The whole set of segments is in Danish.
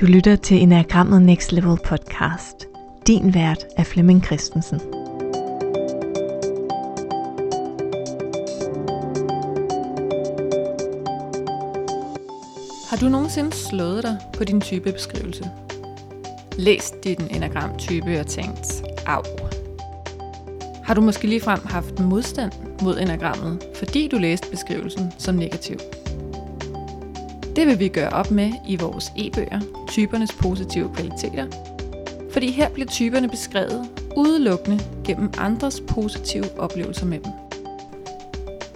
Du lytter til Enagrammet Next Level podcast. Din vært er Flemming Christensen. Har du nogensinde slået dig på din typebeskrivelse? Læst din enagramtype og tænkt, af. Har du måske ligefrem haft modstand mod enagrammet, fordi du læste beskrivelsen som negativ? Det vil vi gøre op med i vores e-bøger, typernes positive kvaliteter. Fordi her bliver typerne beskrevet udelukkende gennem andres positive oplevelser med dem.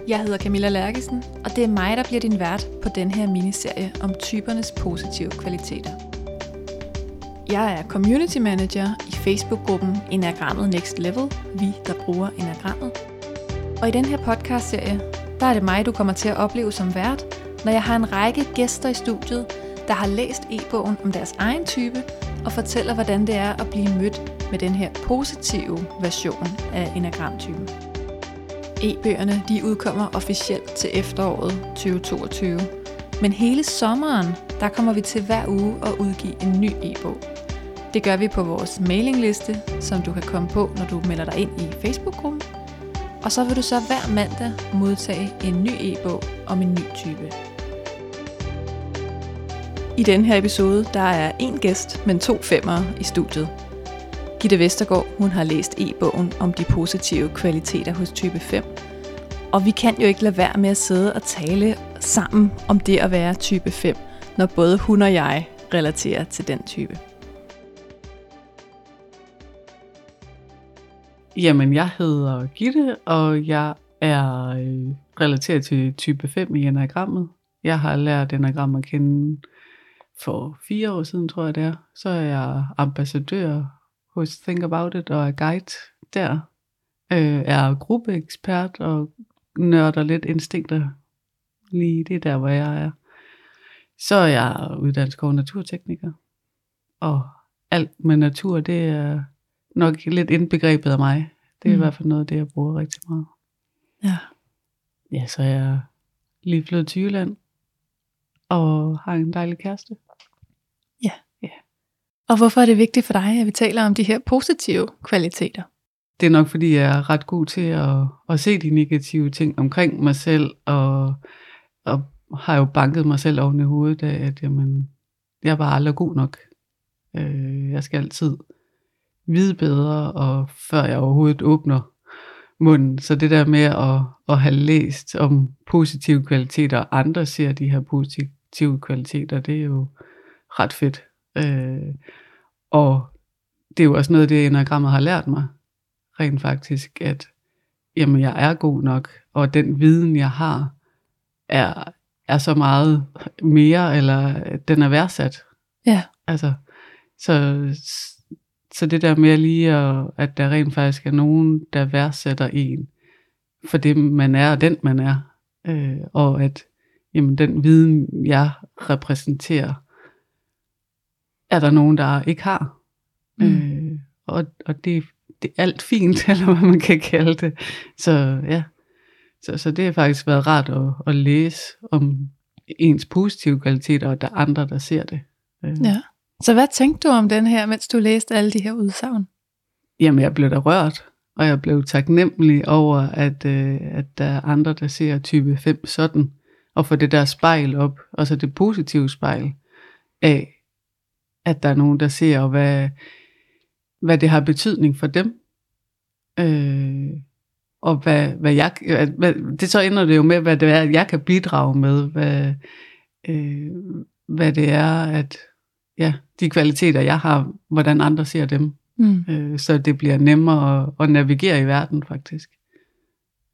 Jeg hedder Camilla Lærkesen, og det er mig, der bliver din vært på den her miniserie om typernes positive kvaliteter. Jeg er community manager i Facebook-gruppen Enagrammet Next Level, vi der bruger Enagrammet. Og i den her podcast-serie, der er det mig, du kommer til at opleve som vært, når jeg har en række gæster i studiet, der har læst e-bogen om deres egen type og fortæller, hvordan det er at blive mødt med den her positive version af enagramtypen. E-bøgerne de udkommer officielt til efteråret 2022, men hele sommeren der kommer vi til hver uge at udgive en ny e-bog. Det gør vi på vores mailingliste, som du kan komme på, når du melder dig ind i Facebook-gruppen. Og så vil du så hver mandag modtage en ny e-bog om en ny type. I den her episode, der er en gæst, men to femmer i studiet. Gitte Vestergaard, hun har læst e-bogen om de positive kvaliteter hos type 5. Og vi kan jo ikke lade være med at sidde og tale sammen om det at være type 5, når både hun og jeg relaterer til den type. Jamen, jeg hedder Gitte, og jeg er øh, relateret til type 5 i enagrammet. Jeg har lært enagrammet at kende for fire år siden, tror jeg det er. Så er jeg ambassadør hos Think About It og er guide der. Øh, er gruppeekspert og nørder lidt instinkter lige det der, hvor jeg er. Så er jeg uddannet og naturtekniker. Og alt med natur, det er nok lidt indbegrebet af mig. Det er mm. i hvert fald noget af det, jeg bruger rigtig meget. Ja. Ja, så er jeg lige flyttet til Jylland. Og har en dejlig kæreste. Og hvorfor er det vigtigt for dig, at vi taler om de her positive kvaliteter? Det er nok, fordi jeg er ret god til at, at se de negative ting omkring mig selv, og, og har jo banket mig selv oven i hovedet af, at jamen, jeg var aldrig god nok. Øh, jeg skal altid vide bedre, og før jeg overhovedet åbner munden. Så det der med at, at have læst om positive kvaliteter, og andre ser de her positive kvaliteter, det er jo ret fedt. Øh, og det er jo også noget af det, enagrammet har lært mig, rent faktisk, at jamen, jeg er god nok, og den viden, jeg har, er, er så meget mere, eller den er værdsat. Ja. Altså, så, så det der med lige, at, at der rent faktisk er nogen, der værdsætter en, for det man er, og den man er, øh, og at jamen, den viden, jeg repræsenterer, er der nogen, der ikke har. Mm. Øh, og, og det, det er alt fint, eller hvad man kan kalde det. Så ja, så, så det har faktisk været rart at, at læse om ens positive kvaliteter, og der er andre, der ser det. Øh. Ja. Så hvad tænkte du om den her, mens du læste alle de her udsagn? Jamen, jeg blev da rørt, og jeg blev taknemmelig over, at, øh, at der er andre, der ser type 5 sådan, og få det der spejl op, altså det positive spejl af, at der er nogen, der ser, og hvad, hvad det har betydning for dem. Øh, og hvad, hvad jeg, hvad, det så ender det jo med, hvad det er, jeg kan bidrage med, hvad, øh, hvad det er, at ja, de kvaliteter, jeg har, hvordan andre ser dem. Mm. Øh, så det bliver nemmere at, at navigere i verden, faktisk.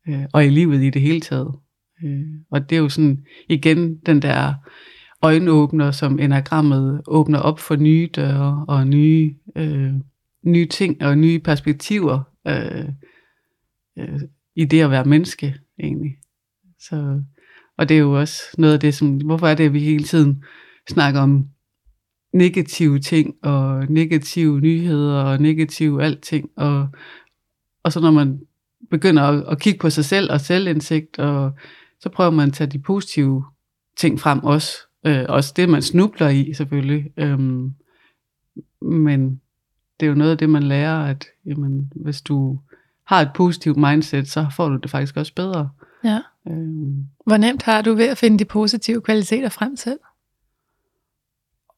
Øh, og i livet i det hele taget. Øh, og det er jo sådan, igen, den der øjenåbner, som enagrammet åbner op for nye døre og nye, øh, nye ting og nye perspektiver øh, øh, i det at være menneske, egentlig. Så, og det er jo også noget af det, som, hvorfor er det, at vi hele tiden snakker om negative ting, og negative nyheder, og negative alting, og, og så når man begynder at, at kigge på sig selv og selvindsigt, og så prøver man at tage de positive ting frem også, Øh, også det, man snubler i, selvfølgelig. Øhm, men det er jo noget af det, man lærer, at jamen, hvis du har et positivt mindset, så får du det faktisk også bedre. Ja. Øhm, Hvor nemt har du ved at finde de positive kvaliteter frem selv?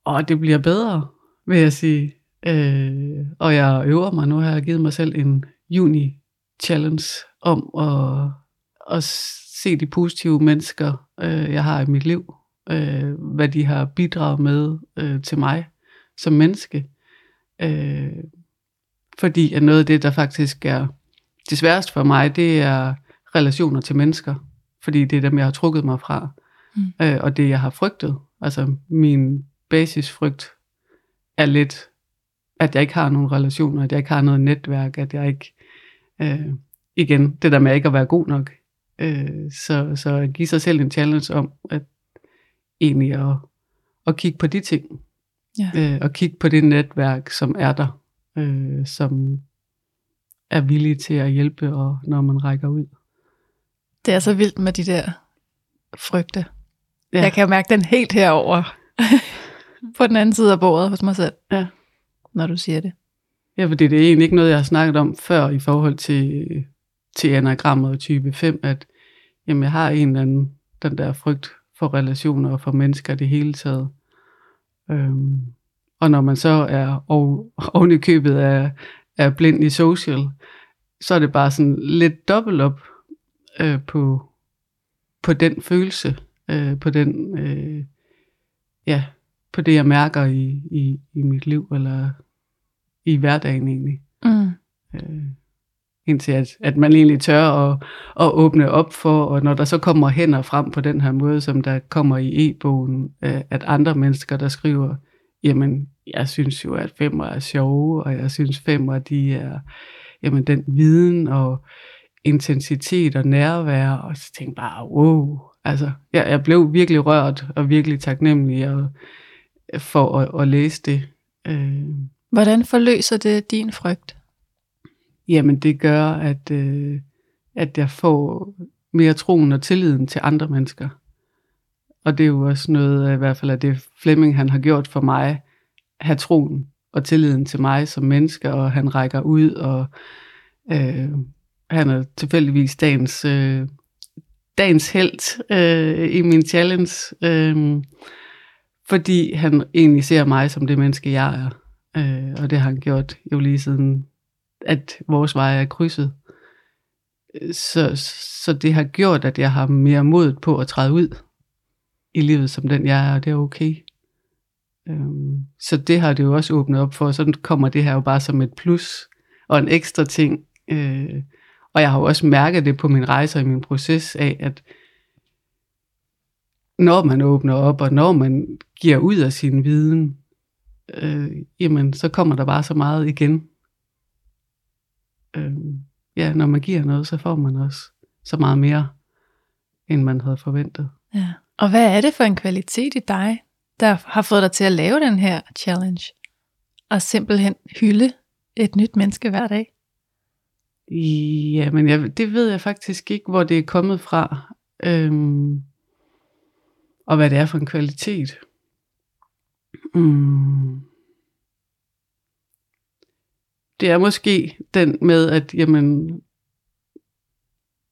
og det bliver bedre, vil jeg sige. Øh, og jeg øver mig nu, har jeg givet mig selv en juni challenge om at, at se de positive mennesker, øh, jeg har i mit liv. Øh, hvad de har bidraget med øh, til mig som menneske. Øh, fordi at noget af det, der faktisk er det sværeste for mig, det er relationer til mennesker. Fordi det er dem, jeg har trukket mig fra. Mm. Øh, og det, jeg har frygtet. Altså min basisfrygt er lidt, at jeg ikke har nogen relationer, at jeg ikke har noget netværk, at jeg ikke, øh, igen, det der med ikke at være god nok. Øh, så, så at give sig selv en challenge om, at egentlig at, at kigge på de ting, Ja. øh, og kigge på det netværk, som er der, øh, som er villige til at hjælpe, og når man rækker ud. Det er så vildt med de der frygte. Ja. Jeg kan mærke den helt herover på den anden side af bordet hos mig selv, Ja. når du siger det. Ja, fordi det er egentlig ikke noget, jeg har snakket om før i forhold til, til anagrammet og type 5, at jamen, jeg har en eller anden, den der frygt for relationer og for mennesker i det hele taget. Øhm, og når man så er oven i købet af, er blind i social, så er det bare sådan lidt dobbelt op øh, på, på den følelse, øh, på den, øh, ja, på det jeg mærker i, i, i mit liv, eller i hverdagen egentlig. Mm. Øh, indtil at, at man egentlig tør at, at åbne op for, og når der så kommer hænder frem på den her måde, som der kommer i e-bogen, øh, at andre mennesker, der skriver, jamen, jeg synes jo, at femmer er sjove, og jeg synes femmer, de er, jamen, den viden og intensitet og nærvær, og så tænkte jeg bare, wow, altså, jeg, jeg blev virkelig rørt, og virkelig taknemmelig og, for at, at læse det. Øh, Hvordan forløser det din frygt? Jamen det gør, at, øh, at jeg får mere troen og tilliden til andre mennesker. Og det er jo også noget, i hvert fald af det Flemming han har gjort for mig, have troen og tilliden til mig som menneske, og han rækker ud, og øh, han er tilfældigvis dagens, øh, dagens held øh, i min challenge, øh, fordi han egentlig ser mig som det menneske, jeg er. Øh, og det har han gjort jo lige siden at vores veje er krydset. Så, så det har gjort, at jeg har mere mod på at træde ud i livet som den jeg er, og det er okay. Øhm, så det har det jo også åbnet op for, så kommer det her jo bare som et plus og en ekstra ting. Øh, og jeg har jo også mærket det på min rejse og i min proces af, at når man åbner op, og når man giver ud af sin viden, øh, jamen så kommer der bare så meget igen øh, ja, når man giver noget, så får man også så meget mere, end man havde forventet. Ja. Og hvad er det for en kvalitet i dig, der har fået dig til at lave den her challenge? Og simpelthen hylde et nyt menneske hver dag? Ja, men jeg, det ved jeg faktisk ikke, hvor det er kommet fra. Øhm, og hvad det er for en kvalitet. Mm. Det er måske den med, at jamen,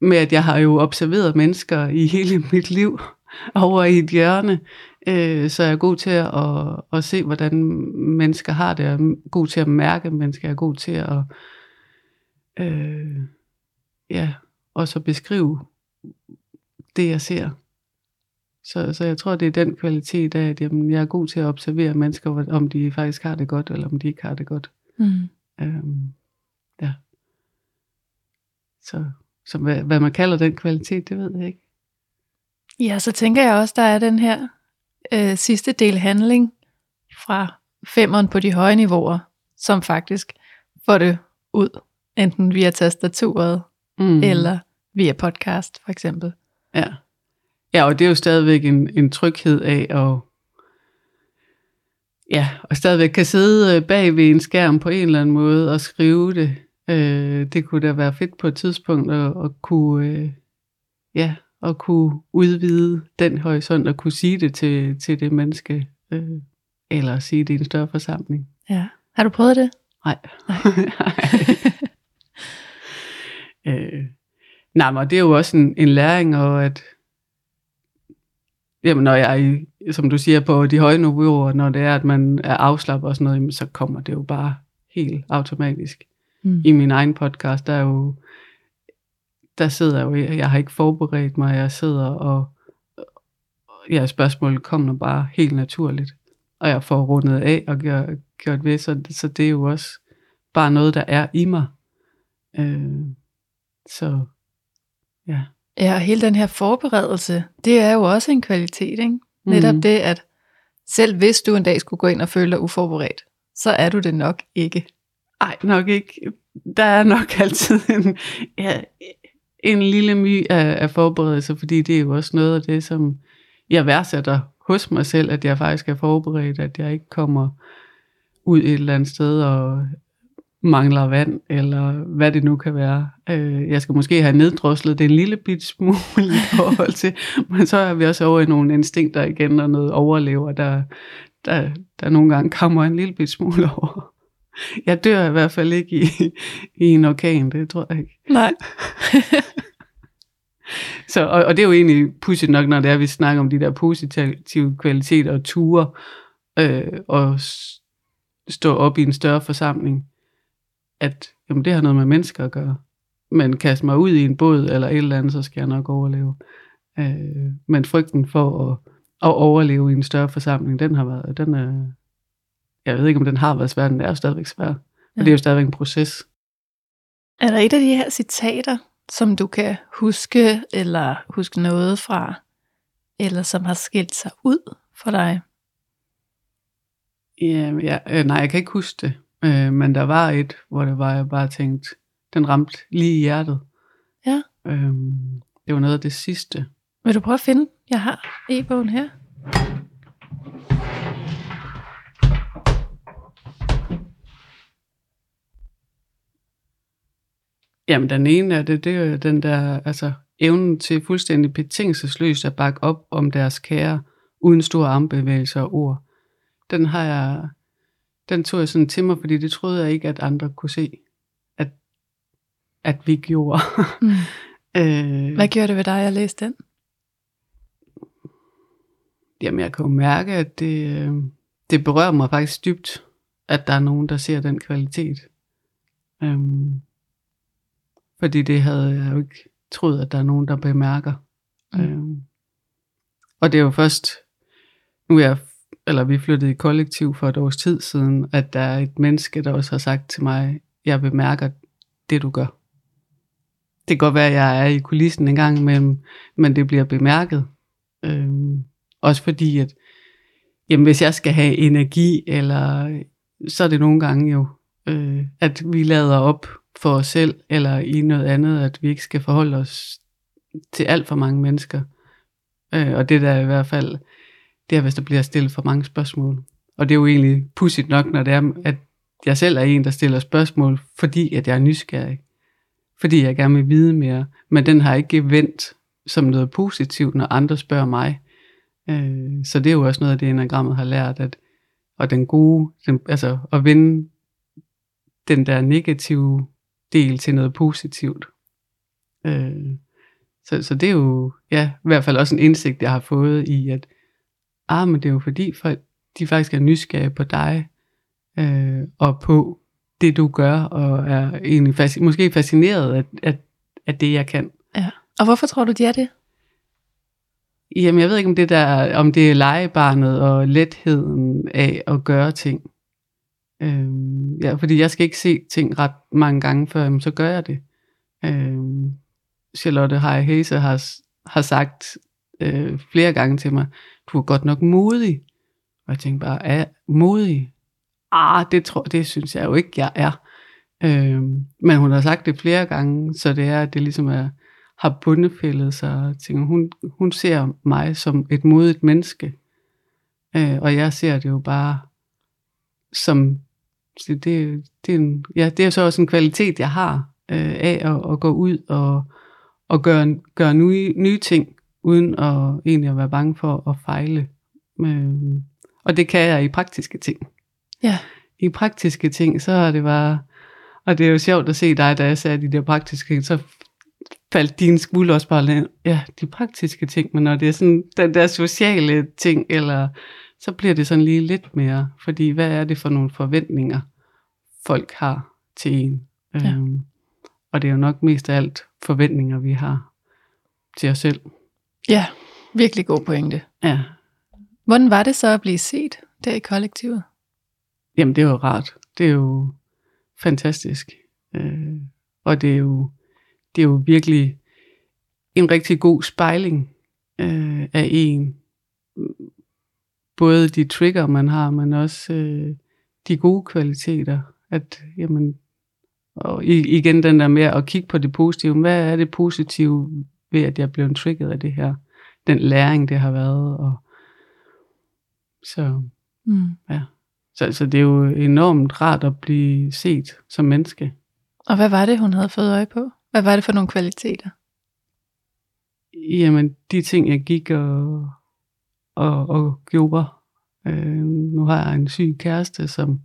med at jeg har jo observeret mennesker i hele mit liv over i et hjørne, øh, så jeg er god til at, at, at se, hvordan mennesker har det, og er god til at mærke mennesker, jeg er god til at øh, ja, og så beskrive det, jeg ser. Så, så jeg tror, det er den kvalitet af, at jamen, jeg er god til at observere mennesker, om de faktisk har det godt, eller om de ikke har det godt. Mm. Øhm, ja. Så, så hvad, hvad man kalder den kvalitet, det ved jeg ikke. Ja, så tænker jeg også, der er den her øh, sidste del handling fra femmeren på de høje niveauer, som faktisk får det ud, enten via tastaturet Mm. eller via podcast for eksempel. Ja. Ja, og det er jo stadigvæk en, en tryghed af at ja, og stadigvæk kan sidde øh, bag ved en skærm på en eller anden måde og skrive det. Øh, det kunne da være fedt på et tidspunkt at, at kunne, øh, ja, at kunne udvide den horisont og kunne sige det til, til det menneske, øh, eller sige det i en større forsamling. Ja. Har du prøvet det? Nej. øh, nej, men det er jo også en, en læring, og at jamen, når jeg er, som du siger, på de høje niveauer, når det er, at man er afslappet og sådan noget, jamen, så kommer det jo bare helt automatisk. Mm. I min egen podcast, der er jo, der sidder jeg jo, jeg har ikke forberedt mig, jeg sidder og, ja, spørgsmålet kommer bare helt naturligt, og jeg får rundet af og gjort, gjort ved, så, så det er jo også bare noget, der er i mig. Øh, så, ja. Ja, og hele den her forberedelse, det er jo også en kvalitet, ikke? Netop Mhm. det, at selv hvis du en dag skulle gå ind og føle dig uforberedt, så er du det nok ikke. Ej, nok ikke. Der er nok altid en, ja, en lille my af, af forberedelse, fordi det er jo også noget af det, som jeg værdsætter hos mig selv, at jeg faktisk er forberedt, at jeg ikke kommer ud et eller andet sted og mangler vand, eller hvad det nu kan være. Øh, Jeg skal måske have neddroslet det en lille bit smule i forhold til, men så er vi også over i nogle instinkter igen, og noget overlever, der, der, der nogle gange kommer en lille bit smule over. Jeg dør i hvert fald ikke i, i en orkan, det tror jeg ikke. Nej. Så, og, og det er jo egentlig pudsigt nok, når det er, vi snakker om de der positive kvaliteter og ture, øh, og stå op i en større forsamling, at jamen, det har noget med mennesker at gøre. Men kaste mig ud i en båd eller et eller andet, så skal jeg nok overleve. Øh, men frygten for at, at overleve i en større forsamling, den har været, den er, jeg ved ikke om den har været svær, den er jo stadigvæk svær. Og Ja. det er jo stadigvæk en proces. Er der et af de her citater, som du kan huske, eller huske noget fra, eller som har skilt sig ud for dig? Ja, ja, øh, nej, jeg kan ikke huske det. Øh, men der var et, hvor det var, jeg bare tænkte, den ramte lige i hjertet. Ja. Øhm, det var noget af det sidste. Vil du prøve at finde? Jeg har e-bogen her. Jamen, den ene af det, det er den der, altså, evnen til fuldstændig betingelsesløst at bakke op om deres kære, uden store armbevægelser og ord. Den har jeg, den tog jeg sådan til mig, fordi det troede jeg ikke, at andre kunne se, at, at vi gjorde. Mm. øh, Hvad gjorde det ved dig at læse den? Jamen, jeg kan jo mærke, at det, øh, det berører mig faktisk dybt, at der er nogen, der ser den kvalitet. Øhm, fordi det havde jeg jo ikke troet, at der er nogen, der bemærker. Mm. Mm. Øhm, og det er jo først, nu er jeg, eller vi flyttede i kollektiv for et års tid siden, at der er et menneske, der også har sagt til mig, jeg bemærker det, du gør. Det kan godt være, at jeg er i kulissen en gang imellem, men det bliver bemærket. Øhm, også fordi, at jamen, hvis jeg skal have energi, eller så er det nogle gange jo, øh, at vi lader op for os selv, eller i noget andet, at vi ikke skal forholde os til alt for mange mennesker. Øh, og det der er i hvert fald, det er, hvis der bliver stillet for mange spørgsmål. Og det er jo egentlig pudsigt nok, når det er, at jeg selv er en, der stiller spørgsmål, fordi at jeg er nysgerrig. Fordi jeg gerne vil vide mere. Men den har ikke vendt som noget positivt, når andre spørger mig. Øh, så det er jo også noget af det, enagrammet har lært, at og den gode, den, altså at vende den der negative del til noget positivt. Øh, så, så det er jo ja, i hvert fald også en indsigt, jeg har fået i, at ah, men det er jo fordi folk, de faktisk er nysgerrige på dig, øh, og på det du gør, og er egentlig fasc- måske fascineret af, af, af det, jeg kan. Ja. Og hvorfor tror du, de er det? Jamen, jeg ved ikke, om det, der, om det er legebarnet og letheden af at gøre ting. Øhm, ja, fordi jeg skal ikke se ting ret mange gange, før jamen, så gør jeg det. Øhm, Charlotte Heje Hese har, har sagt øh, flere gange til mig, du er godt nok modig. Og jeg tænkte bare, er modig? Ah, det, tror, det synes jeg jo ikke, jeg er. Øhm, men hun har sagt det flere gange, så det er, at det ligesom er, har bundefældet sig. og Tænker, hun, hun ser mig som et modigt menneske. Øh, og jeg ser det jo bare som, så det, det, er en, ja, det er så også en kvalitet, jeg har øh, af at, at gå ud og, og gøre, gøre nye, nye ting, uden at egentlig at være bange for at fejle. Øh, og det kan jeg i praktiske ting. Ja. I praktiske ting, så er det bare, og det er jo sjovt at se dig, da jeg sagde de der praktiske ting, så faldt din skuld også bare ned. Ja, de praktiske ting, men når det er sådan den der sociale ting, eller så bliver det sådan lige lidt mere, fordi hvad er det for nogle forventninger, folk har til en? Ja. Øhm, og det er jo nok mest af alt forventninger, vi har til os selv. Ja, virkelig god pointe. Ja, Hvordan var det så at blive set der i kollektivet? Jamen, det er jo rart. Det er jo fantastisk. Øh, og det er jo, det er jo virkelig en rigtig god spejling øh, af en. Både de trigger, man har, men også øh, de gode kvaliteter. At, jamen, og igen den der med at kigge på det positive. Hvad er det positive ved, at jeg blev trigget af det her? Den læring, det har været. Og, så Mm. så, så det er jo enormt rart at blive set som menneske. Og hvad var det, hun havde fået øje på? Hvad var det for nogle kvaliteter? Jamen, de ting, jeg gik og, og, og gjorde. Øh, nu har jeg en syg kæreste, som,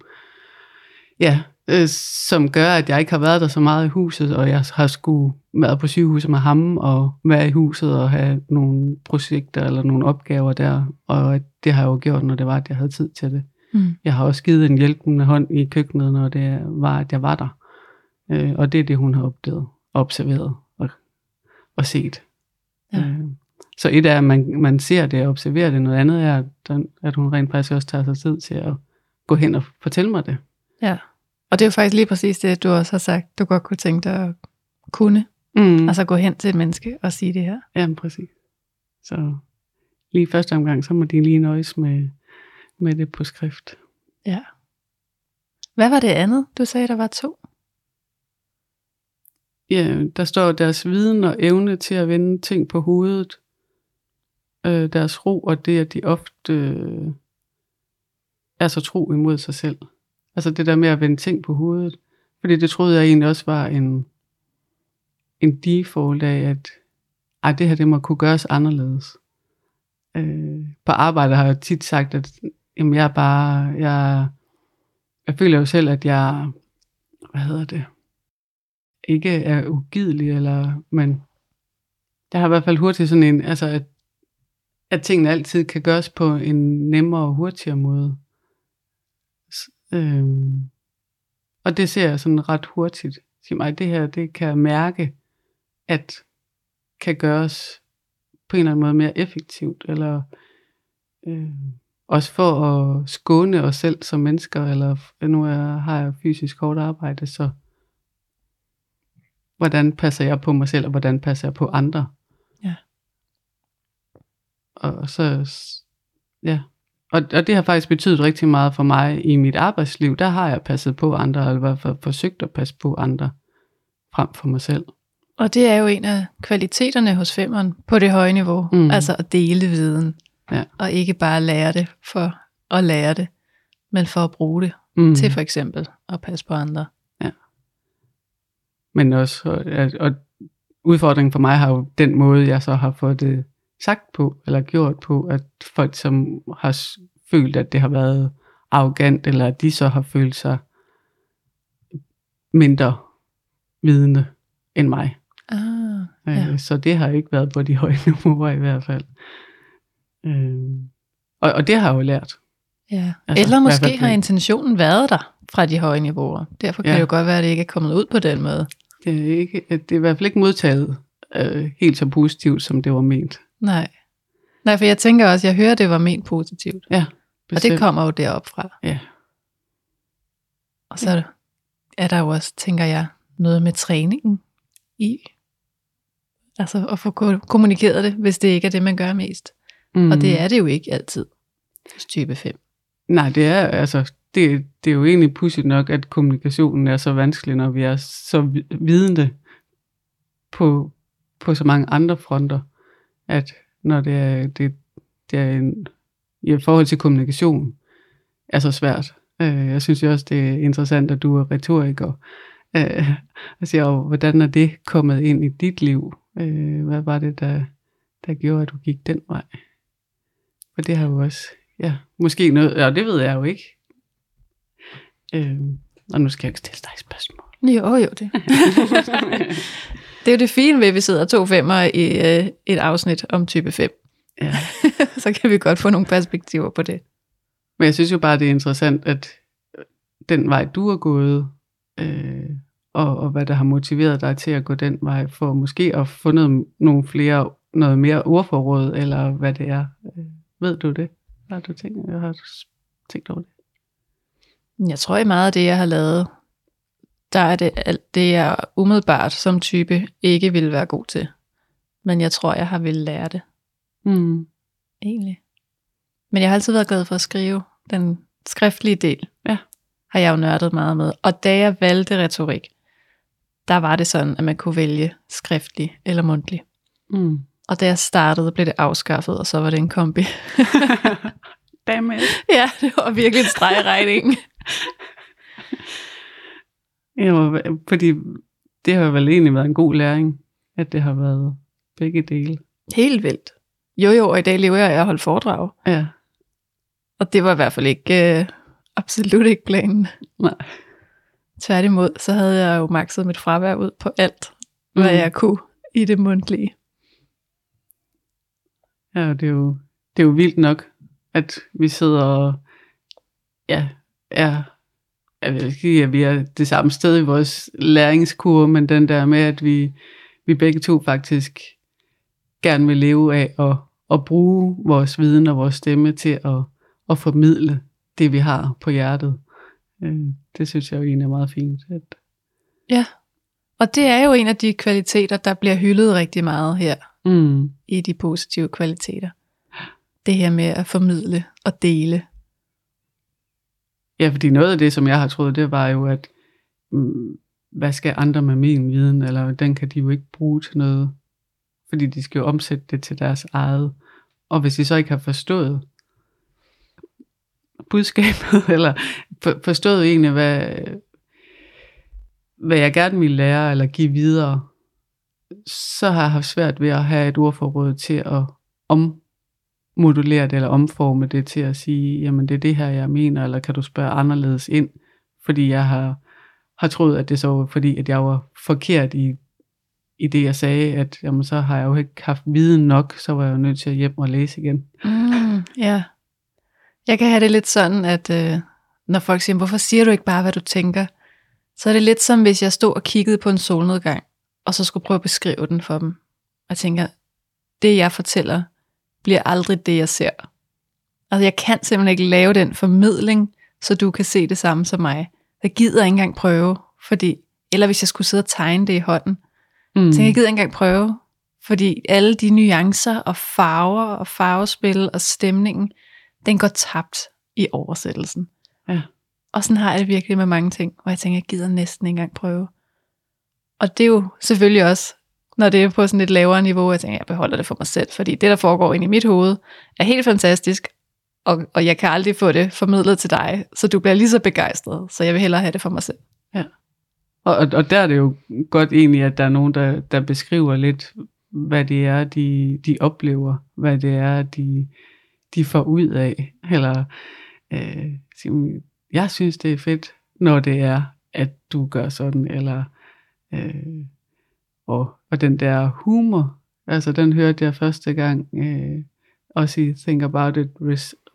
ja, øh, som gør, at jeg ikke har været der så meget i huset, og jeg har skulle været på sygehuset med ham, og være i huset og have nogle projekter eller nogle opgaver der. Og det har jeg jo gjort, når det var, at jeg havde tid til det. Mm. Jeg har også givet en hjælpende hånd i køkkenet, når det var, at jeg var der. Øh, og det er det, hun har opdaget, observeret og, og set. Ja. Øh, så et er, at man, man ser det og observerer det. Noget andet er, at, at hun rent faktisk også tager sig tid til at gå hen og fortælle mig det. Ja. Og det er jo faktisk lige præcis det, du også har sagt, du godt kunne tænke dig at kunne. Mm. Altså gå hen til et menneske og sige det her. Ja, præcis. Så lige første omgang, så må de lige nøjes med, med det på skrift. Ja. Hvad var det andet? Du sagde, der var to. Ja, der står deres viden og evne til at vende ting på hovedet. Øh, deres ro og det, at de ofte øh, er så tro imod sig selv. Altså det der med at vende ting på hovedet. Fordi det troede jeg egentlig også var en, en default af, at ej, det her det må kunne gøres anderledes. Øh, på arbejde har jeg tit sagt, at jamen, jeg er bare, jeg, jeg føler jo selv, at jeg, hvad hedder det, ikke er ugidelig, eller, men der har i hvert fald hurtigt sådan en, altså at, at tingene altid kan gøres på en nemmere og hurtigere måde. Øhm, og det ser jeg sådan ret hurtigt. Siger mig, det her, det kan jeg mærke, at kan gøres på en eller anden måde mere effektivt, eller øh, også for at skåne os selv som mennesker, eller nu er, har jeg fysisk hårdt arbejde, så hvordan passer jeg på mig selv, og hvordan passer jeg på andre. Ja. Og så, ja. Og, og det har faktisk betydet rigtig meget for mig i mit arbejdsliv. Der har jeg passet på andre, eller i hvert fald forsøgt at passe på andre, frem for mig selv. Og det er jo en af kvaliteterne hos femmeren på det høje niveau. Mm. Altså at dele viden. Ja. Og ikke bare lære det for at lære det, men for at bruge det Mm. til for eksempel at passe på andre. Men også, og, og udfordringen for mig har jo den måde, jeg så har fået det sagt på, eller gjort på, at folk, som har følt, at det har været arrogant, eller at de så har følt sig mindre vidende end mig. Ah, Ja. ja. Så det har ikke været på de høje niveauer i hvert fald. Øh, og, og det har jeg jo lært. ja. Altså, Eller måske har intentionen været der fra de høje niveauer. Derfor kan Ja. det jo godt være, at det ikke er kommet ud på den måde. Det er, ikke, det er i hvert fald ikke modtaget øh, helt så positivt, som det var ment. Nej. Nej, for jeg tænker også, jeg hører, det var ment positivt. Ja, Og det kommer jo derop fra. Ja. Og så er der jo også, tænker jeg, noget med træningen i. Altså at få ko- kommunikeret det, hvis det ikke er det, man gør mest. Mm. Og det er det jo ikke altid hos type 5. Nej, det er altså det, det er jo egentlig pudsigt nok, at kommunikationen er så vanskelig, når vi er så vi- vidende på, på så mange andre fronter, at når det er, det, det er en, i forhold til kommunikation, er så svært. Øh, Jeg synes jo også, det er interessant, at du er retoriker. Øh, siger, jo, hvordan er det kommet ind i dit liv? Øh, hvad var det, der, der gjorde, at du gik den vej? For det har jo også, ja, måske noget, ja, det ved jeg jo ikke. Øh, og nu skal jeg ikke stille dig et spørgsmål. Jo, jo, det. det er jo det fine ved, at vi sidder to femmer i øh, et afsnit om type 5. Ja. Så kan vi godt få nogle perspektiver på det. Men jeg synes jo bare, det er interessant, at den vej, du har gået, øh, og, og hvad der har motiveret dig til at gå den vej, for måske at få noget, nogle flere, noget mere ordforråd, eller hvad det er. Øh, ved du det? Har du tænkt, jeg har tænkt over det? Jeg tror i meget af det, jeg har lavet, der er det alt det, jeg umiddelbart som type ikke ville være god til. Men jeg tror, jeg har ville lære det, Mm. egentlig. Men jeg har altid været glad for at skrive. Den skriftlige del Ja. har jeg jo nørdet meget med. Og da jeg valgte retorik, der var det sådan, at man kunne vælge skriftlig eller mundtlig. Mm. Og da jeg startede, blev det afskaffet, og så var det en kombi. Dammit. ja, det var virkelig en streg Ja, fordi det har vel egentlig været en god læring, at det har været begge dele. Helt vildt. Jo jo, og i dag lever jeg af at holde foredrag. Ja. Og det var i hvert fald ikke, øh, absolut ikke planen. Nej. Tværtimod, så havde jeg jo makset mit fravær ud på alt, hvad Mhm. jeg kunne i det mundtlige. Ja, det er jo, det er jo vildt nok, at vi sidder og ja, er, jeg vil ikke sige, at vi er det samme sted i vores læringskurve, men den der med, at vi, vi begge to faktisk gerne vil leve af at, at bruge vores viden og vores stemme til at, at formidle det, vi har på hjertet. Øh, Det synes jeg jo egentlig er meget fint. At, Ja, og det er jo en af de kvaliteter, der bliver hyldet rigtig meget her mm, i de positive kvaliteter. Det her med at formidle og dele. Ja, fordi noget af det, som jeg har troet, det var jo, at mm, hvad skal andre med min viden, eller den kan de jo ikke bruge til noget, fordi de skal jo omsætte det til deres eget. Og hvis de så ikke har forstået budskabet, eller for- forstået egentlig, hvad, hvad jeg gerne vil lære eller give videre, så har jeg haft svært ved at have et ordforråd til at om, modulere det, eller omforme det til at sige, jamen det er det her, jeg mener, eller kan du spørge anderledes ind, fordi jeg har, har troet, at det så var fordi, at jeg var forkert i, i det, jeg sagde, at jamen, så har jeg jo ikke haft viden nok, så var jeg jo nødt til at hjem og læse igen. Mm, ja. Jeg kan have det lidt sådan, at øh, når folk siger, hvorfor siger du ikke bare, hvad du tænker? Så er det lidt som, hvis jeg stod og kiggede på en solnedgang, og så skulle prøve at beskrive den for dem. Og tænker, det jeg fortæller, bliver aldrig det, jeg ser. Altså jeg kan simpelthen ikke lave den formidling, så du kan se det samme som mig. Jeg gider ikke engang prøve, fordi, eller hvis jeg skulle sidde og tegne det i hånden, Mm. så jeg gider ikke engang prøve, fordi alle de nuancer og farver og farvespil og stemningen, den går tabt i oversættelsen. Ja. Og sådan har jeg det virkelig med mange ting, hvor jeg tænker, jeg gider næsten ikke engang prøve. Og det er jo selvfølgelig også, når det er på sådan et lavere niveau, jeg tænker, jeg beholder det for mig selv, fordi det, der foregår inde i mit hoved, er helt fantastisk, og, og jeg kan aldrig få det formidlet til dig, så du bliver lige så begejstret, så jeg vil hellere have det for mig selv. Ja. og, og der er det jo godt egentlig, at der er nogen, der, der beskriver lidt, hvad det er, de, de oplever, hvad det er, de, de får ud af. Eller øh, siger, jeg synes, det er fedt, når det er, at du gør sådan, eller øh, og, og den der humor, altså den hørte jeg første gang, øh, også i Think About It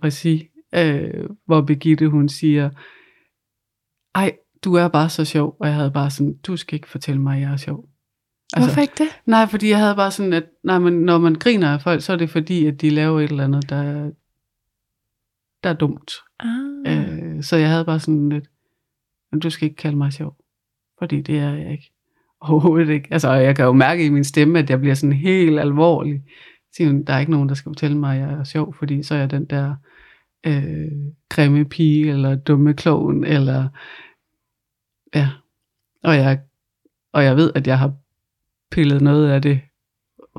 regi, øh, hvor Birgitte hun siger, ej, du er bare så sjov, og jeg havde bare sådan, du skal ikke fortælle mig, at jeg er sjov. Altså, Hvorfor ikke det? Nej, fordi jeg havde bare sådan, at nej, men når man griner af folk, så er det fordi, at de laver et eller andet, der, der er dumt. Ah. Øh, så jeg havde bare sådan lidt, men du skal ikke kalde mig sjov, fordi det er jeg ikke. Overhovedet ikke. Altså, jeg kan jo mærke i min stemme, at jeg bliver sådan helt alvorlig. Siger hun, der er ikke nogen, der skal fortælle mig, at jeg er sjov, fordi så er jeg den der øh, grimme pige, eller dumme kloven, eller ja. Og jeg, og jeg ved, at jeg har pillet noget af det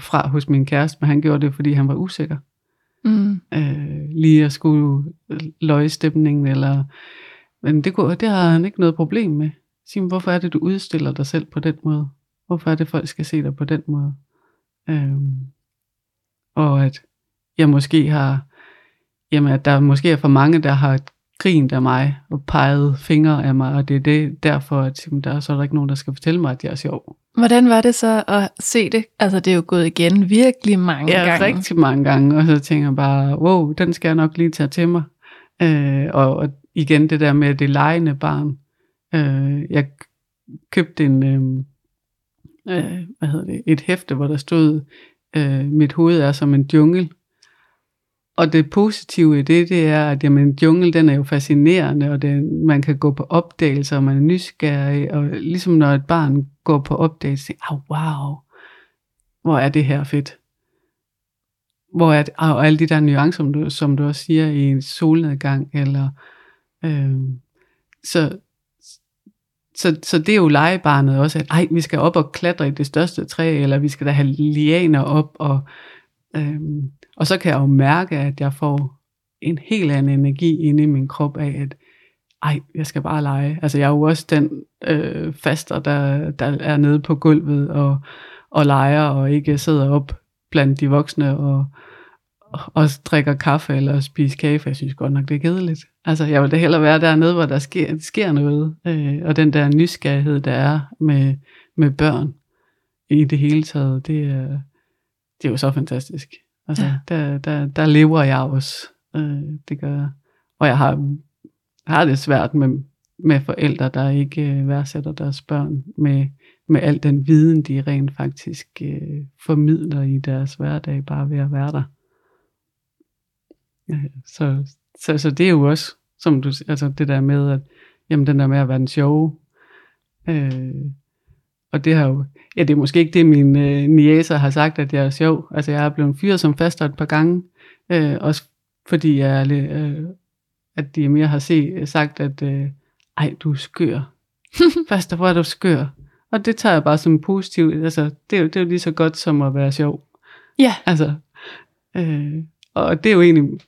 fra hos min kæreste, men han gjorde det, fordi han var usikker. Mm. Øh, lige at skulle løje stemningen, eller... Men det, kunne, det har han ikke noget problem med. Sige, hvorfor er det, du udstiller dig selv på den måde? Hvorfor er det, folk skal se dig på den måde? Øhm, og at jeg måske har, jamen at der måske er for mange, der har grint af mig og peget fingre af mig, og det er det derfor, at jamen, der er så er der ikke nogen, der skal fortælle mig, at jeg er sjov. Hvordan var det så at se det? Altså, det er jo gået igen virkelig mange Ja, gange. rigtig mange gange, og så tænker jeg bare, wow, den skal jeg nok lige tage til mig. Øh, og, og igen det der med det legende barn. Øh, jeg købte en, øh, øh, hvad hedder det, et hæfte, hvor der stod, øh, mit hoved er som en jungle. Og det positive i det, det er, at jamen, en jungle, den er jo fascinerende, og det, man kan gå på opdagelser, og man er nysgerrig, og ligesom når et barn går på opdagelse, siger, oh, wow, hvor er det her fedt. Hvor er det, og alle de der nuancer, som du, som du også siger, i en solnedgang, eller, øh, så, så, så det er jo legebarnet også, at ej, vi skal op og klatre i det største træ, eller vi skal da have lianer op, og, øhm, og så kan jeg jo mærke, at jeg får en helt anden energi inde i min krop af, at ej, jeg skal bare lege. Altså jeg er jo også den øh, faster, der, der er nede på gulvet og, og leger, og ikke sidder op blandt de voksne og, og drikker kaffe eller spiser kage, for jeg synes godt nok, det er kedeligt. Altså, jeg vil da hellere være dernede, hvor der sker, sker noget, øh, og den der nysgerrighed, der er med, med børn i det hele taget, det er, det er jo så fantastisk. Altså, ja. der, der, der lever jeg også. Øh, det gør jeg. Og jeg har, har det svært med, med forældre, der ikke øh, værdsætter deres børn med, med al den viden, de rent faktisk øh, formidler i deres hverdag, bare ved at være der. Øh, Så, så, så det er jo også, som du altså det der med, at jamen den der med at være den sjove, øh, og det har jo, ja det er måske ikke det, min øh, niæser har sagt, at jeg er sjov. Altså jeg er blevet fyret som faster et par gange, øh, også fordi jeg er lidt, øh, at de mere har se, sagt, at øh, ej, du er skør. faster, hvor er du skør? Og det tager jeg bare som positivt. Altså, det er, jo, det er jo lige så godt som at være sjov. Ja. Altså, øh, og det er jo egentlig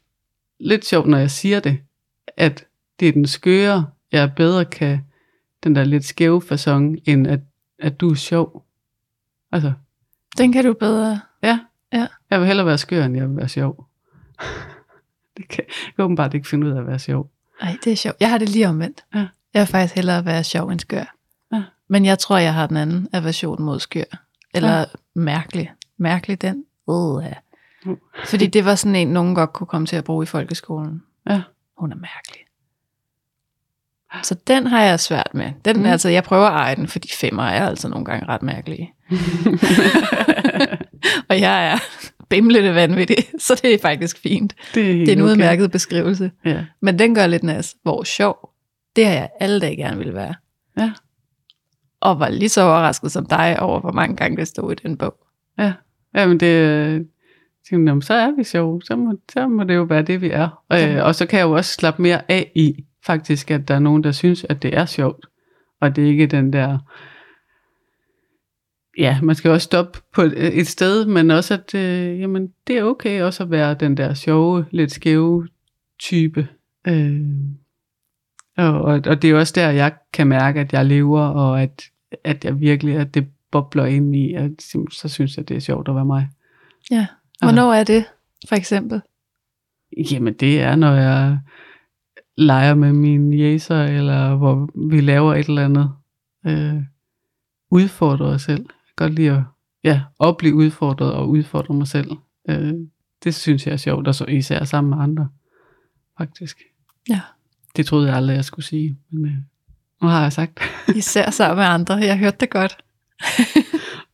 lidt sjovt, når jeg siger det, at det er den skøre, jeg bedre kan, den der lidt skæve façon, end at, at du er sjov. Altså, Den kan du bedre. ja. Ja. Jeg vil hellere være skør, end jeg vil være sjov. det kan jeg kan åbenbart ikke finde ud af at være sjov. Ej, det er sjovt. Jeg har det lige omvendt. Ja. Jeg vil faktisk hellere være sjov end skør. Ja. Men jeg tror, jeg har den anden aversion mod skør. Eller Ja. mærkelig. Mærkelig den. Uh, ja. Fordi det var sådan en, nogen godt kunne komme til at bruge i folkeskolen. Ja. Hun er mærkelig. Så den har jeg svært med. Den, Mm. altså, jeg prøver at eje den, fordi femmer er altså nogle gange ret mærkelige. Og jeg er bimlende vanvittig, så det er faktisk fint. Det er, Det er en okay. udmærket beskrivelse. Ja. Men den gør lidt nas. Hvor sjov, det har jeg alle dage gerne ville være. Ja. Og var lige så overrasket som dig over, hvor mange gange det stod i den bog. Ja, Jamen det, tænkte, så er vi sjove, så må, så må det jo være det, vi er. Og, øh, og så kan jeg jo også slappe mere af i, faktisk, at der er nogen, der synes, at det er sjovt. Og det er ikke den der, ja, man skal også stoppe på et, et sted, men også, at øh, jamen, det er okay også at være den der sjove, lidt skæve type. Øh, og, og, og det er også der, jeg kan mærke, at jeg lever, og at, at jeg virkelig, at det bobler ind i, at så synes jeg, det er sjovt at være mig. Ja. Hvornår er det, for eksempel? Jamen det er, når jeg leger med mine jæser, eller hvor vi laver et eller andet. Øh, udfordre os selv. Jeg kan godt lide at ja, blive udfordret og udfordre mig selv. Øh, det synes jeg er sjovt, og så især sammen med andre, faktisk. Ja. Det troede jeg aldrig, jeg skulle sige, men øh, nu har jeg sagt. Især sammen med andre. Jeg hørte det godt.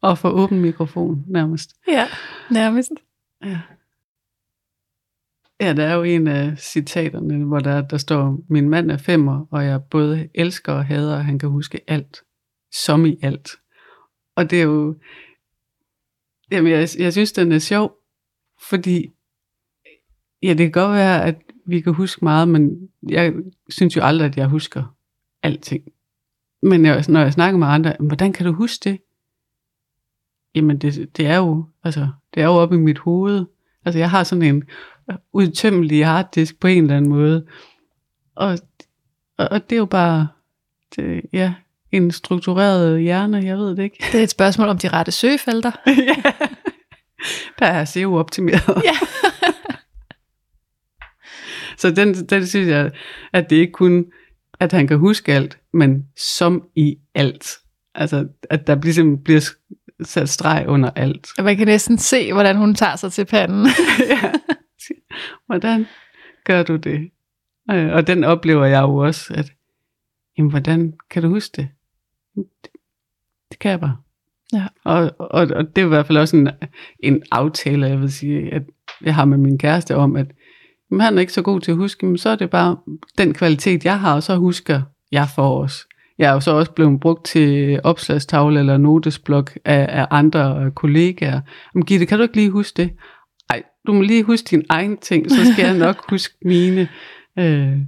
og få åben mikrofon nærmest. Ja, nærmest. Ja. Ja, der er jo en af citaterne, hvor der, der står, min mand er femmer, og jeg både elsker og hader, og han kan huske alt. Som i alt. Og det er jo, jamen jeg, jeg synes, den er sjov, fordi, ja, det kan godt være, at vi kan huske meget, men jeg synes jo aldrig, at jeg husker alting. Men jeg, når jeg snakker med andre, hvordan kan du huske det? Jamen det, det er jo, altså, det er jo oppe i mit hoved. Altså jeg har sådan en udtømmelig harddisk på en eller anden måde. Og, og, og det er jo bare, det, ja, en struktureret hjerne, jeg ved det ikke. Det er et spørgsmål om de rette søgefelter. ja. der er SEO optimeret. Ja. Så den, den synes jeg, at det ikke kun, at han kan huske alt, men som i alt. Altså, at der ligesom bliver sat streg under alt. Man kan næsten se, hvordan hun tager sig til panden. ja. Hvordan gør du det? Øh, Og den oplever jeg jo også, at jamen, hvordan kan du huske det? Det, det kan jeg bare. Ja. Og, og, og det er i hvert fald også en, en aftale, jeg vil sige, at jeg har med min kæreste om, at jamen, han er ikke så god til at huske, men så er det bare den kvalitet, jeg har, og så husker jeg for os. Jeg er jo så også blevet brugt til opslagstavle eller notesblok af, af andre kollegaer. Men Gitte, kan du ikke lige huske det? Ej, du må lige huske din egen ting, så skal jeg nok huske mine. Øh,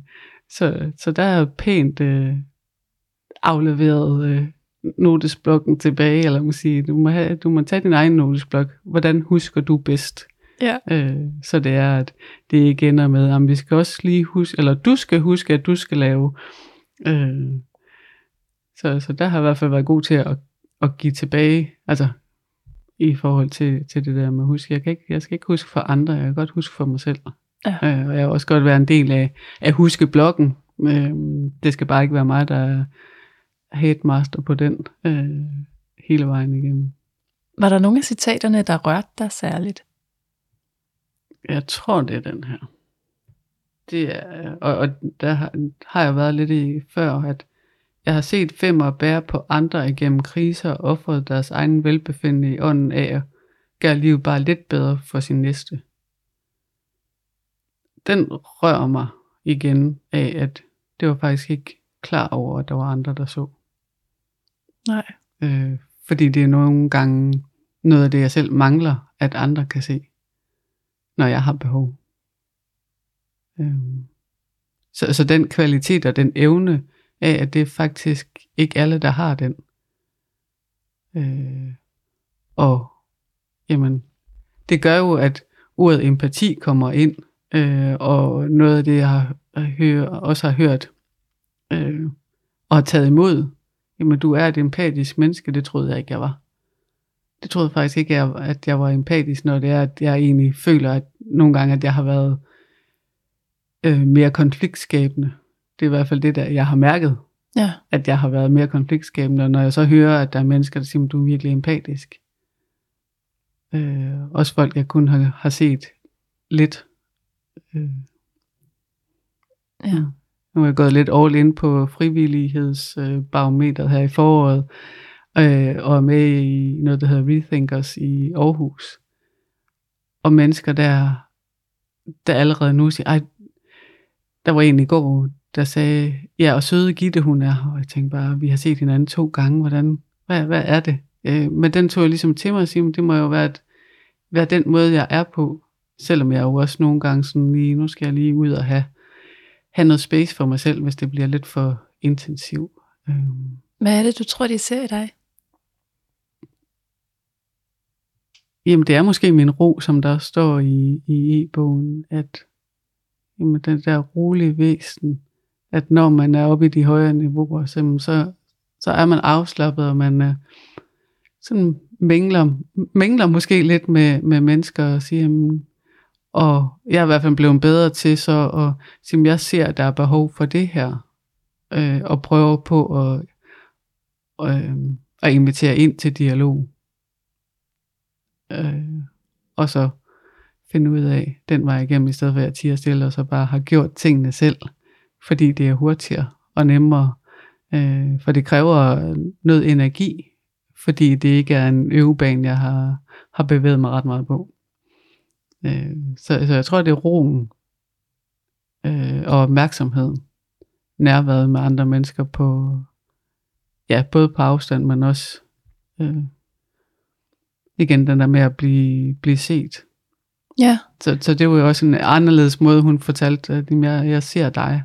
så, så der er pænt øh, afleveret øh, notesblokken tilbage, eller man sige, du må, have, du må tage din egen notesblok. Hvordan husker du bedst? ja. Øh, så det er, at det ikke ender med, at vi skal også lige huske, eller du skal huske, at du skal lave. Øh, så, så der har jeg i hvert fald været god til at, at give tilbage, altså i forhold til, til det der med at huske. Jeg, kan ikke, jeg skal ikke huske for andre, jeg kan godt huske for mig selv. Ja. Øh, og jeg vil også godt være en del af at huske bloggen. Øh, det skal bare ikke være mig, der er headmaster på den øh, hele vejen igennem. Var der nogle af citaterne, der rørte dig særligt? Jeg tror, det er den her. Det er, og, og der har, har jeg været lidt i før, at jeg har set femmer bære på andre igennem kriser og offret deres egen velbefindende i ånden af at gøre livet bare lidt bedre for sin næste. Den rører mig igen af, at det var faktisk ikke klar over, at der var andre, der så. Nej. Øh, fordi det er nogle gange noget af det, jeg selv mangler, at andre kan se, når jeg har behov. Øh, så, så den kvalitet og den evne af, at det er faktisk ikke alle, der har den. Øh, og jamen, det gør jo, at ordet empati kommer ind, øh, og noget af det, jeg har, har hør, også har hørt øh, og har taget imod, jamen du er et empatisk menneske, det troede jeg ikke, jeg var. Det troede jeg faktisk ikke, jeg- at jeg var empatisk, når det er, at jeg egentlig føler, at nogle gange, at jeg har været øh, mere konfliktskabende. Det er i hvert fald det, der jeg har mærket, Ja. at jeg har været mere konfliktskabende, og når jeg så hører, at der er mennesker, der siger, at du er virkelig empatisk. Øh, også folk, jeg kun har, har set lidt. Øh, Ja. nu er jeg gået lidt all in på frivillighedsbarometeret her i foråret, øh, og er med i noget, der hedder Rethinkers i Aarhus. Og mennesker, der, der allerede nu siger, ej, der var en i går, der sagde, ja, og søde Gitte hun er, og jeg tænkte bare, vi har set hinanden to gange, hvordan, hvad, hvad er det? Øh, men den tog jeg ligesom til mig og men det må jo være, at, være den måde, jeg er på, selvom jeg jo også nogle gange sådan lige, nu skal jeg lige ud og have, have noget space for mig selv, hvis det bliver lidt for intensivt. Øhm, Hvad er det, du tror, de ser i dig? Jamen, det er måske min ro, som der står i, i e-bogen, at jamen, den der rolige væsen, at når man er oppe i de højere niveauer, så, så, så er man afslappet, og man er sådan mingler, mingler måske lidt med, med mennesker og siger, jamen, og jeg er i hvert fald blevet bedre til så at sige, at jeg ser, at der er behov for det her, øh, og prøver på at, øh, at invitere ind til dialog øh, og så finde ud af den vej igennem, i stedet for at jeg tiger stille, og så bare har gjort tingene selv, fordi det er hurtigere og nemmere, øh, for det kræver noget energi, fordi det ikke er en øvebane, jeg har, har bevæget mig ret meget på. Øh, så, så jeg tror, det er roen øh, og opmærksomheden, nærværet med andre mennesker på, ja, både på afstand, men også øh, igen den der med at blive, blive set. Ja. Så, så det var jo også en anderledes måde, hun fortalte, at jeg, jeg ser dig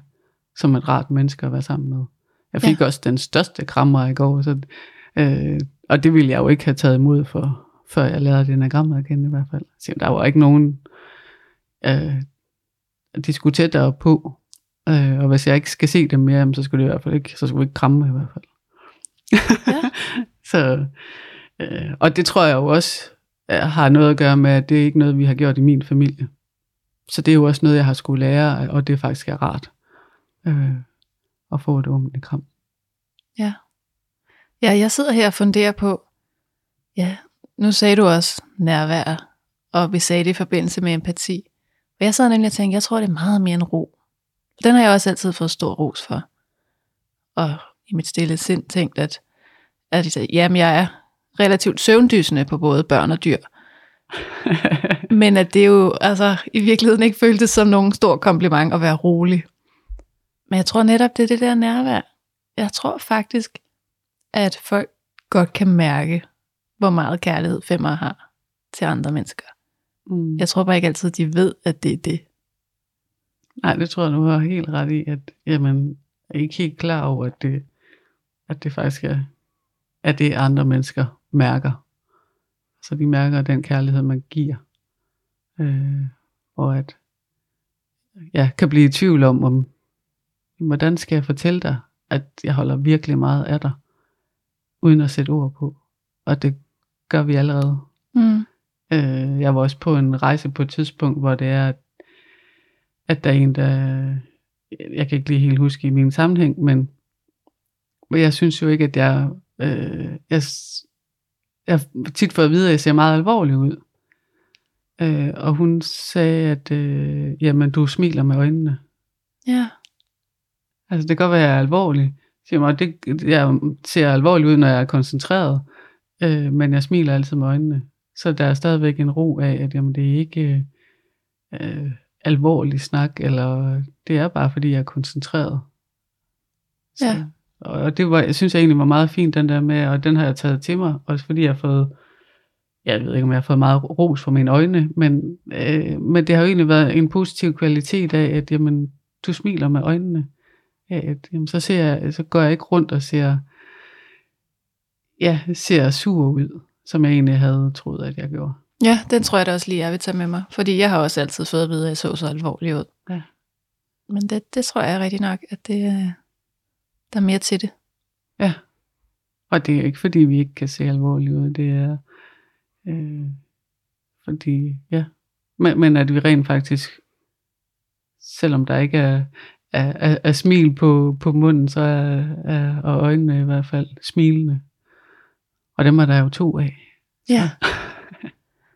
som et rart menneske at være sammen med. Jeg fik ja. også den største krammer i går, så, øh, og det ville jeg jo ikke have taget imod, for, før jeg lærte enagrammet at kende i hvert fald. Så der var ikke nogen, øh, de skulle tættere på, øh, og hvis jeg ikke skal se dem mere, jamen, så skulle det i hvert fald ikke, så skulle vi ikke kramme i hvert fald. Ja. så, øh, og det tror jeg jo også, øh, har noget at gøre med, at det er ikke noget, vi har gjort i min familie. Så det er jo også noget, jeg har skulle lære, og det faktisk er rart øh, at få et ordentligt kram. Ja. Ja, jeg sidder her og funderer på, ja, nu sagde du også nærvær, og vi sagde det i forbindelse med empati. Og jeg sad nemlig og tænkte, jeg tror, det er meget mere en ro. Den har jeg også altid fået stor ros for. Og i mit stille sind tænkt, at, at jamen, jeg er relativt søvndysende på både børn og dyr. Men at det jo altså, i virkeligheden ikke føltes som nogen stor kompliment at være rolig. Men jeg tror netop, det er det der nærvær. Jeg tror faktisk, at folk godt kan mærke, hvor meget kærlighed femmer har til andre mennesker. Mm. Jeg tror bare ikke altid, de ved, at det er det. Nej, det tror jeg, du har helt ret i, at jamen, er ikke helt klar over, at det, at det faktisk er, at det andre mennesker mærker. Så de mærker den kærlighed, man giver. Øh, og at jeg kan blive i tvivl om, om, hvordan skal jeg fortælle dig, at jeg holder virkelig meget af dig, uden at sætte ord på. Og det gør vi allerede. Mm. Øh, jeg var også på en rejse på et tidspunkt, hvor det er, at, at der er en, der... Jeg kan ikke lige helt huske i min sammenhæng, men men jeg synes jo ikke, at jeg... Øh, jeg, jeg tit fået at vide, at jeg ser meget alvorlig ud. Øh, og hun sagde, at øh, jamen, du smiler med øjnene. Ja. Altså, det kan godt være, at jeg er alvorlig. Siger mig, det, jeg ser alvorlig ud, når jeg er koncentreret. Øh, men jeg smiler altid med øjnene. Så der er stadigvæk en ro af, at jamen, det er ikke øh, alvorlig snak, eller det er bare, fordi jeg er koncentreret. Så, Ja. Og det var, jeg synes jeg egentlig var meget fint, den der med, og den har jeg taget til mig, også fordi jeg har fået, jeg ved ikke, om jeg har fået meget ros for mine øjne, men, øh, men det har jo egentlig været en positiv kvalitet af, at jamen, du smiler med øjnene. Ja, at, jamen, så, ser jeg, så går jeg ikke rundt og ser, ja, ser sur ud, som jeg egentlig havde troet, at jeg gjorde. Ja, den tror jeg da også lige, jeg vil tage med mig. Fordi jeg har også altid fået at vide, at jeg så så alvorlig ud. Ja. Men det, det tror jeg rigtig nok, at det, øh, der er mere til det. Ja. Og det er ikke fordi, vi ikke kan se alvorligt ud. Det er øh, fordi, ja. Men, men at vi rent faktisk, selvom der ikke er, er, er, er smil på, på munden, så er, er og øjnene i hvert fald smilende. Og dem er der jo to af. Ja.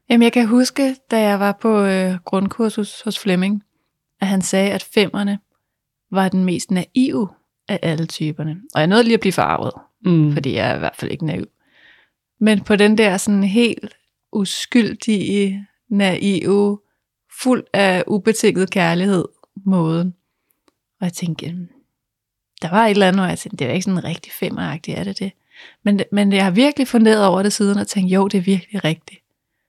Jamen, jeg kan huske, da jeg var på øh, grundkursus hos Flemming, at han sagde, at femmerne var den mest naive af alle typerne. Og jeg nåede lige at blive farvet, Mm. fordi jeg er i hvert fald ikke naiv. Men på den der sådan helt uskyldige, naive, fuld af ubetinget kærlighed måden. Og jeg tænkte, "Jamen, der var et eller andet, hvor jeg tænkte, det er ikke sådan rigtig femmeragtigt, er det det? Men, men jeg har virkelig funderet over det siden og tænkt, jo, det er virkelig rigtigt.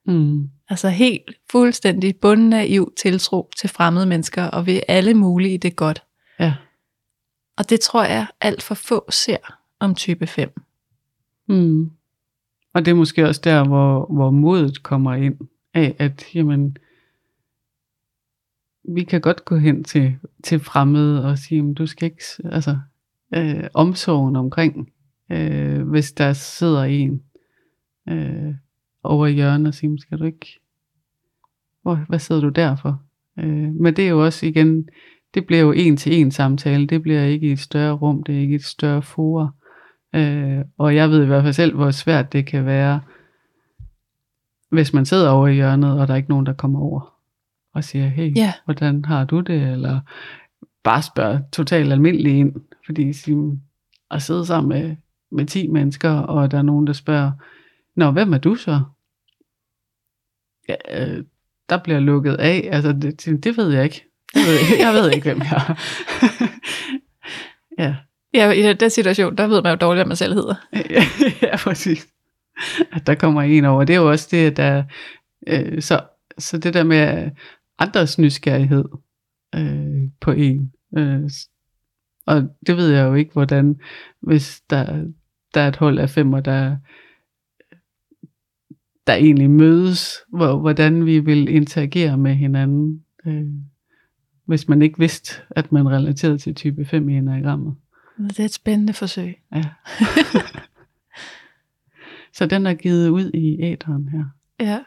Mm. Altså helt fuldstændig bundnaiv tiltro til fremmede mennesker, og ved alle mulige det godt. Ja. Og det tror jeg alt for få ser om type 5. Mm. Og det er måske også der, hvor, hvor modet kommer ind af, at jamen, vi kan godt gå hen til, til fremmede og sige, at du skal ikke, altså, øh, omsorgen omkring, øh, hvis der sidder en øh, over i hjørnet og siger, skal du ikke, hvor, hvad sidder du der for? Øh, men det er jo også igen, det bliver jo en til en samtale, det bliver ikke i et større rum, det er ikke et større forum. Øh, og jeg ved i hvert fald selv, hvor svært det kan være, hvis man sidder over i hjørnet, og der er ikke nogen, der kommer over og siger, hey, Ja. hvordan har du det? Eller bare spørger totalt almindeligt ind, fordi at sidde sammen med, med 10 mennesker, og der er nogen, der spørger, Nå, hvem er du så? Ja, øh, der bliver lukket af. Altså, det, det ved jeg ikke. Jeg ved, jeg ved ikke, hvem jeg er. ja. Ja, i den, den situation, der ved man jo dårligt, hvad man selv hedder. ja, præcis. At der kommer en over. Det er jo også det, der... Øh, så, så det der med andres nysgerrighed øh, på en. Øh, og det ved jeg jo ikke, hvordan, hvis der, der er et hold af femmer, der, der egentlig mødes, hvor, hvordan vi vil interagere med hinanden, øh, hvis man ikke vidste, at man relaterede til type 5 i enagrammet. Det er et spændende forsøg. Ja. så den er givet ud i æderen her. Ja.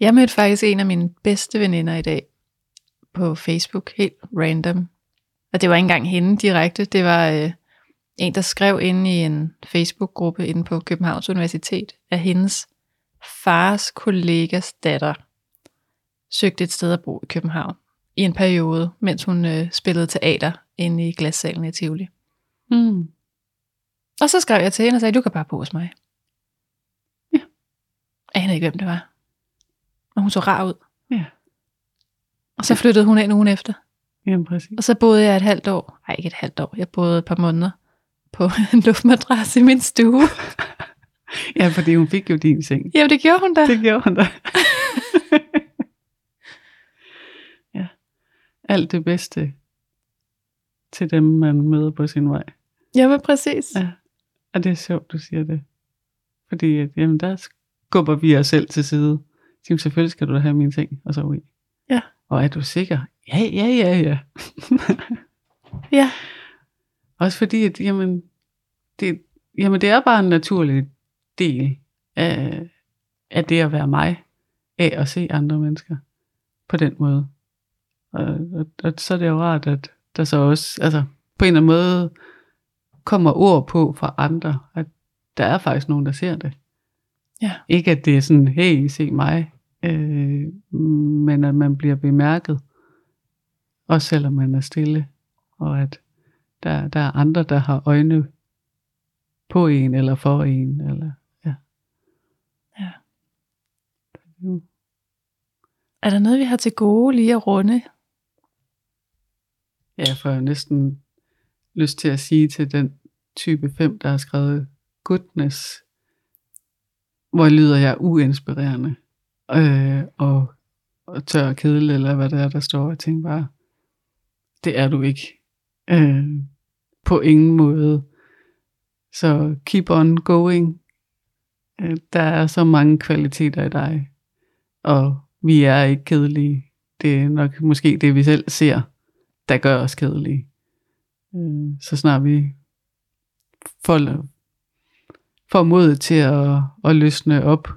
Jeg mødte faktisk en af mine bedste veninder i dag på Facebook, helt random. Og det var ikke engang hende direkte, det var øh, en, der skrev inde i en Facebook-gruppe inde på Københavns Universitet, at hendes fars kollegas datter søgte et sted at bo i København i en periode, mens hun øh, spillede teater inde i glassalen i Tivoli. Mm. Og så skrev jeg til hende og sagde, du kan bare bo hos mig. Ja. Jeg anede ikke, hvem det var. Og hun så rar ud. Ja. Og så flyttede hun ind ugen efter. Jamen præcis. Og så boede jeg et halvt år. Nej, ikke et halvt år. Jeg boede et par måneder på en luftmadras i min stue. Ja, fordi hun fik jo din seng. Jamen, det gjorde hun da. Det gjorde hun da. ja. Alt det bedste til dem, man møder på sin vej. Jamen, præcis. Ja. Og det er sjovt, du siger det. Fordi at, jamen, der skubber vi os selv til side. Jamen, selvfølgelig skal du da have min ting og så i. Ja. Og er du sikker? Ja, ja, ja, ja. Ja. Også fordi, at, jamen, det, jamen, det er bare en naturlig del af, af det at være mig, af at se andre mennesker på den måde. Og, og, og så er det jo rart, at der så også, altså på en eller anden måde, kommer ord på fra andre, at der er faktisk nogen, der ser det. Ja. Ikke at det er sådan, hey, se mig, øh, men at man bliver bemærket, også selvom man er stille, og at der, der er andre, der har øjne på en, eller for en, eller ja. Ja. Er der noget, vi har til gode lige at runde? Ja, jeg får jo næsten lyst til at sige til den type 5, der har skrevet goodness, hvor lyder jeg uinspirerende, øh, og, og tør og kedelig, eller hvad det er, der står, Jeg tænker bare, det er du ikke. Øh, på ingen måde. Så keep on going. Øh, der er så mange kvaliteter i dig, og vi er ikke kedelige. Det er nok måske det, vi selv ser, der gør os kedelige. Øh, så snart vi folder, får modet til at, at løsne op,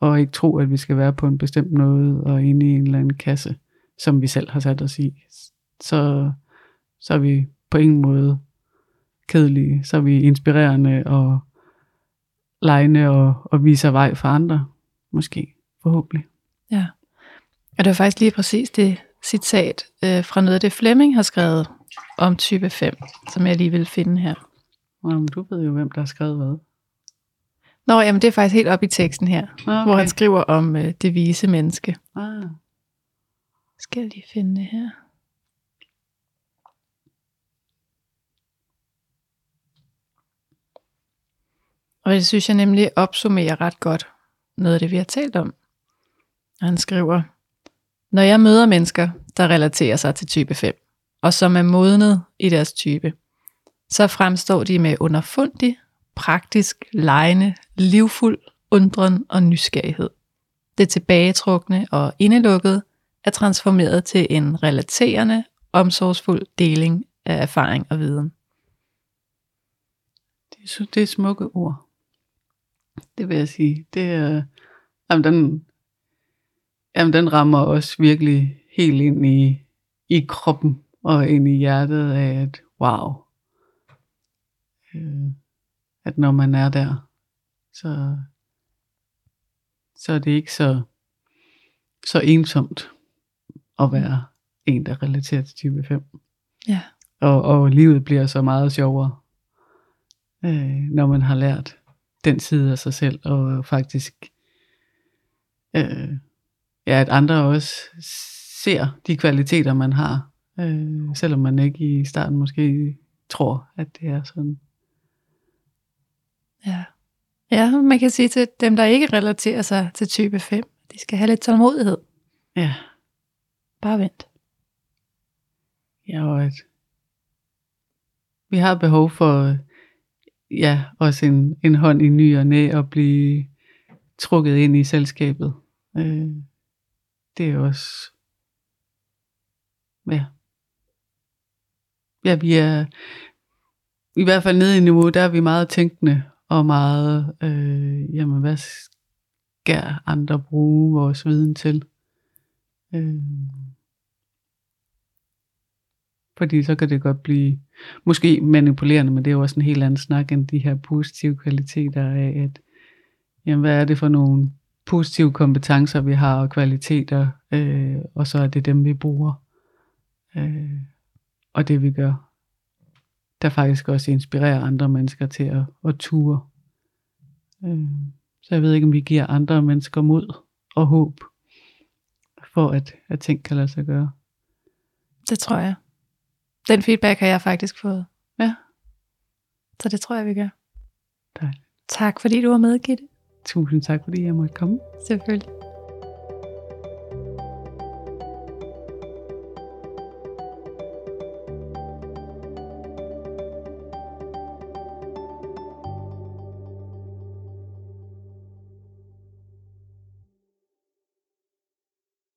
og ikke tro, at vi skal være på en bestemt måde, og inde i en eller anden kasse, som vi selv har sat os i, så, så er vi på ingen måde kedelige. Så er vi inspirerende og lejende og, og viser vej for andre. Måske, forhåbentlig. Ja. Og det var faktisk lige præcis det citat øh, fra noget af det Flemming har skrevet om type 5, som jeg lige vil finde her. Jamen, du ved jo, hvem der har skrevet hvad. Nå, jamen det er faktisk helt op i teksten her, Okay. hvor han skriver om øh, det vise menneske. Ah, Skal jeg lige finde det her? Og det synes jeg nemlig opsummerer ret godt noget af det, vi har talt om. Han skriver, Når jeg møder mennesker, der relaterer sig til type 5, og som er modnet i deres type, så fremstår de med underfundig, praktisk, lejende, livfuld, undren og nysgerrighed. Det tilbagetrukne og indelukkede er transformeret til en relaterende, omsorgsfuld deling af erfaring og viden. det, er, så- det er smukke ord. Det vil jeg sige. Det er, jamen, den, jamen, den rammer også virkelig helt ind i, i kroppen og ind i hjertet af, at wow, øh, at når man er der, så, så er det ikke så, så ensomt at være en, der relaterer til type 5. Ja. Og, og livet bliver så meget sjovere, øh, når man har lært den side af sig selv, og faktisk, øh, ja, at andre også ser de kvaliteter, man har, øh, selvom man ikke i starten måske tror, at det er sådan. Ja. Ja, man kan sige til dem, der ikke relaterer sig til type 5, de skal have lidt tålmodighed. Ja, Bare vent. ja og at vi har behov for, ja, også en, en hånd i ny og næ, og blive trukket ind i selskabet. Øh, det er også, ja, ja, vi er, i hvert fald nede i niveau, der er vi meget tænkende, og meget, øh, jamen, hvad, skal andre bruge vores viden til. Øh, fordi så kan det godt blive måske manipulerende, men det er jo også en helt anden snak end de her positive kvaliteter af, at jamen, hvad er det for nogle positive kompetencer, vi har og kvaliteter, øh, og så er det dem, vi bruger. Øh, og det vi gør, der faktisk også inspirerer andre mennesker til at, at ture. Øh, så jeg ved ikke, om vi giver andre mennesker mod og håb, for at, at ting kan lade sig gøre. Det tror jeg. Den feedback har jeg faktisk fået. Ja. Så det tror jeg, vi gør. Dejligt. Tak fordi du var med, Gitte. Tusind tak, fordi jeg måtte komme. Selvfølgelig.